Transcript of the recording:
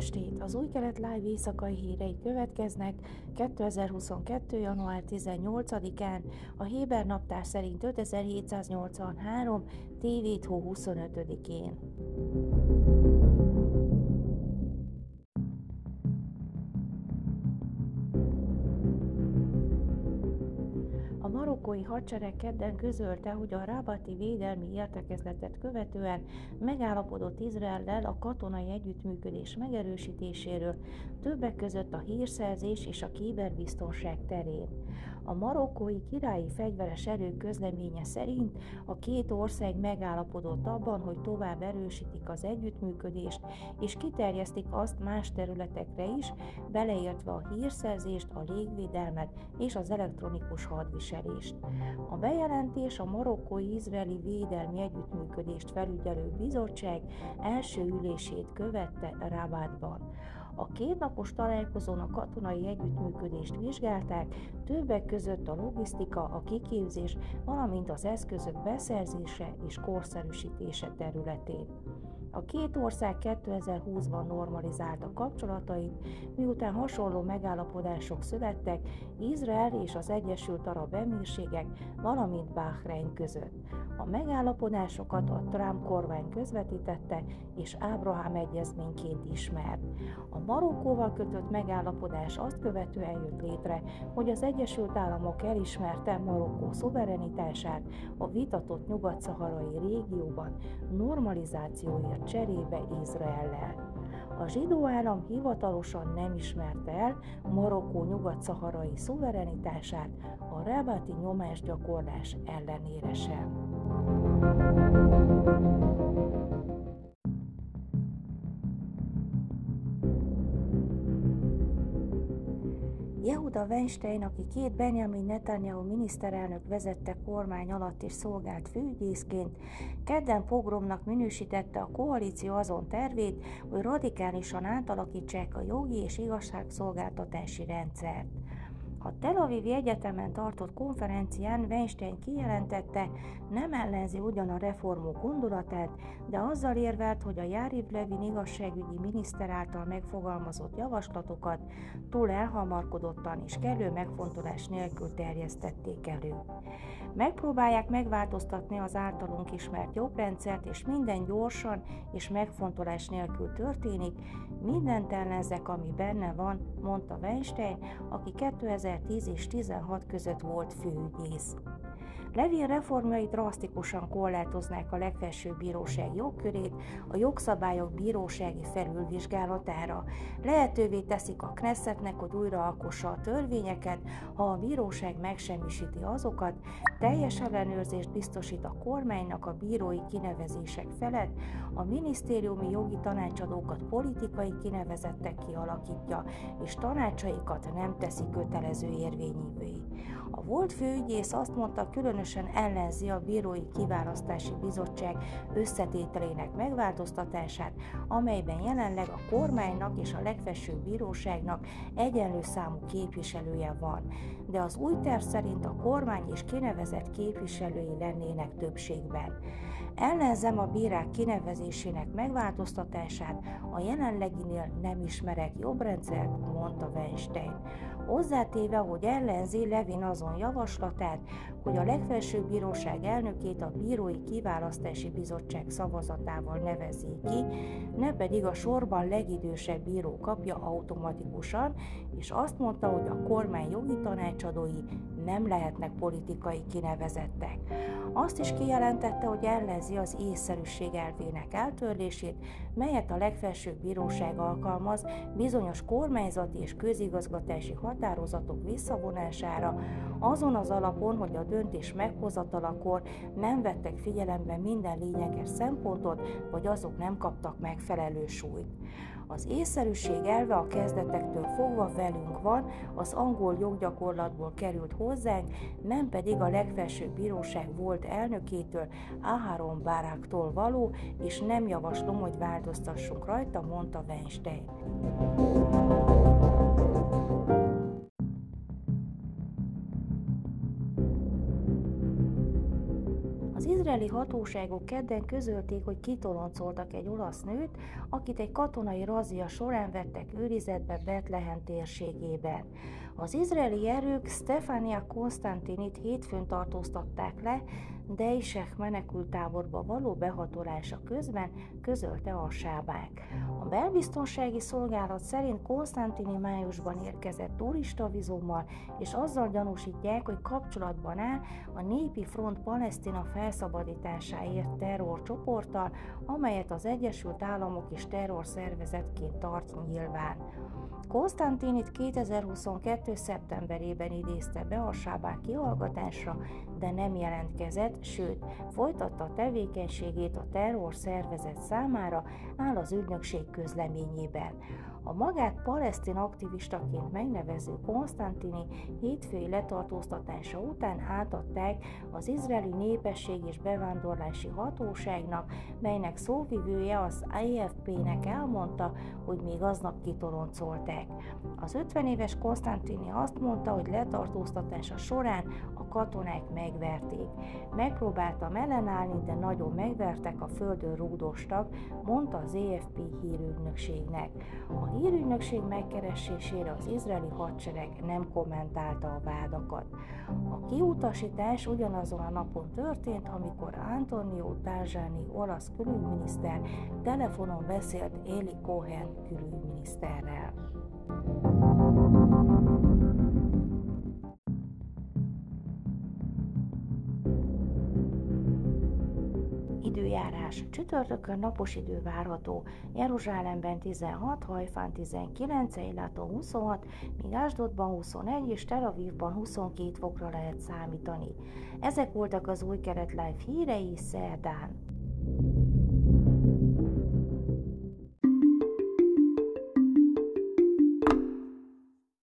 estét! Az új kelet live éjszakai hírei következnek 2022. január 18-án, a Héber naptár szerint 5783. TV 25-én. Marokkói hadsereg kedden közölte, hogy a Rábati védelmi értekezletet követően megállapodott Izraellel a katonai együttműködés megerősítéséről, többek között a hírszerzés és a kiberbiztonság terén. A marokkói királyi fegyveres erők közleménye szerint a két ország megállapodott abban, hogy tovább erősítik az együttműködést, és kiterjesztik azt más területekre is, beleértve a hírszerzést, a légvédelmet és az elektronikus hadviselést. A bejelentés a marokkói izraeli védelmi együttműködést felügyelő bizottság első ülését követte Rabatban. A kétnapos találkozón a katonai együttműködést vizsgálták, többek között a logisztika, a kiképzés, valamint az eszközök beszerzése és korszerűsítése területén. A két ország 2020-ban normalizálta kapcsolatait, miután hasonló megállapodások születtek Izrael és az Egyesült Arab Emírségek, valamint Bahrein között. A megállapodásokat a Trump kormány közvetítette és Ábrahám egyezményként ismert. A Marokkóval kötött megállapodás azt követően jött létre, hogy az Egyesült Államok elismerte Marokkó szuverenitását a vitatott nyugat-szaharai régióban normalizációért cserébe Izraellel. A zsidó állam hivatalosan nem ismerte el Marokkó nyugat-szaharai szuverenitását a rabati nyomásgyakorlás ellenére sem. Yehuda Weinstein, aki két Benjamin Netanyahu miniszterelnök vezette kormány alatt és szolgált főügyészként, kedden pogromnak minősítette a koalíció azon tervét, hogy radikálisan átalakítsák a jogi és igazságszolgáltatási rendszert. A Tel Avivi Egyetemen tartott konferencián Weinstein kijelentette, nem ellenzi ugyan a reformok gondolatát, de azzal érvelt, hogy a Járiv Levin igazságügyi miniszter által megfogalmazott javaslatokat túl elhamarkodottan és kellő megfontolás nélkül terjesztették elő. Megpróbálják megváltoztatni az általunk ismert jogrendszert, és minden gyorsan és megfontolás nélkül történik, mindent ellenzek, ami benne van, mondta Weinstein, aki 2010 és 16 között volt főügyész. Levin reformjai drasztikusan korlátoznák a legfelsőbb bíróság jogkörét a jogszabályok bírósági felülvizsgálatára. Lehetővé teszik a Knessetnek, hogy újra alkossa a törvényeket, ha a bíróság megsemmisíti azokat, teljes ellenőrzést biztosít a kormánynak a bírói kinevezések felett, a minisztériumi jogi tanácsadókat politikai kinevezettek kialakítja, és tanácsaikat nem teszi kötelező érvényűvé. A volt főügyész azt mondta, különösen ellenzi a Bírói Kiválasztási Bizottság összetételének megváltoztatását, amelyben jelenleg a kormánynak és a legfelsőbb bíróságnak egyenlő számú képviselője van, de az új terv szerint a kormány is kinevezett képviselői lennének többségben. Ellenzem a bírák kinevezésének megváltoztatását, a jelenleginél nem ismerek jobb rendszert, mondta Weinstein. Hozzátéve, hogy ellenzi Levin azon javaslatát, hogy a legfelsőbb bíróság elnökét a Bírói Kiválasztási Bizottság szavazatával nevezzék ki, ne pedig a sorban legidősebb bíró kapja automatikusan, és azt mondta, hogy a kormány jogi tanácsadói nem lehetnek politikai kinevezettek. Azt is kijelentette, hogy ellenzi az észszerűség elvének eltörlését, melyet a legfelsőbb bíróság alkalmaz bizonyos kormányzati és közigazgatási határozatok visszavonására, azon az alapon, hogy a döntés meghozatalakor nem vettek figyelembe minden lényeges szempontot, vagy azok nem kaptak megfelelő súlyt. Az észszerűség elve a kezdetektől fogva velünk van, az angol joggyakorlatból került hozzánk, nem pedig a legfelsőbb bíróság volt elnökétől, Aharon Báráktól való, és nem javaslom, hogy változtassunk rajta, mondta Weinstein. Izraeli hatóságok kedden közölték, hogy kitoloncoltak egy olasz nőt, akit egy katonai razia során vettek őrizetbe Betlehem térségében. Az izraeli erők Stefania Konstantinit hétfőn tartóztatták le, Deisek menekültáborba való behatolása közben közölte a sábák. A belbiztonsági szolgálat szerint Konstantini májusban érkezett turistavizummal, és azzal gyanúsítják, hogy kapcsolatban áll a Népi Front Palesztina felszabadításáért terrorcsoporttal, amelyet az Egyesült Államok is terrorszervezetként tart nyilván. Konstantinit 2022. szeptemberében idézte be a sábák kihallgatásra, de nem jelentkezett, sőt, folytatta tevékenységét a terror szervezet számára, áll az ügynökség közleményében. A magát palesztin aktivistaként megnevező Konstantini hétfői letartóztatása után átadták az izraeli népesség és bevándorlási hatóságnak, melynek szóvivője az AFP-nek elmondta, hogy még aznap kitoloncolták. Az 50 éves Konstantini azt mondta, hogy letartóztatása során a katonák megverték. Megpróbáltam ellenállni, de nagyon megvertek, a földön rúdostak, mondta az EFP hírügynökségnek. A hírügynökség megkeresésére az izraeli hadsereg nem kommentálta a vádakat. A kiutasítás ugyanazon a napon történt, amikor Antonio Tajani olasz külügyminiszter telefonon beszélt Eli Cohen külügyminiszterrel. Időjárás. Csütörtökön napos idő várható. Jeruzsálemben 16, Hajfán 19, Eiláton 26, míg Ásdodban 21 és Tel Avivban 22 fokra lehet számítani. Ezek voltak az új keret live hírei szerdán.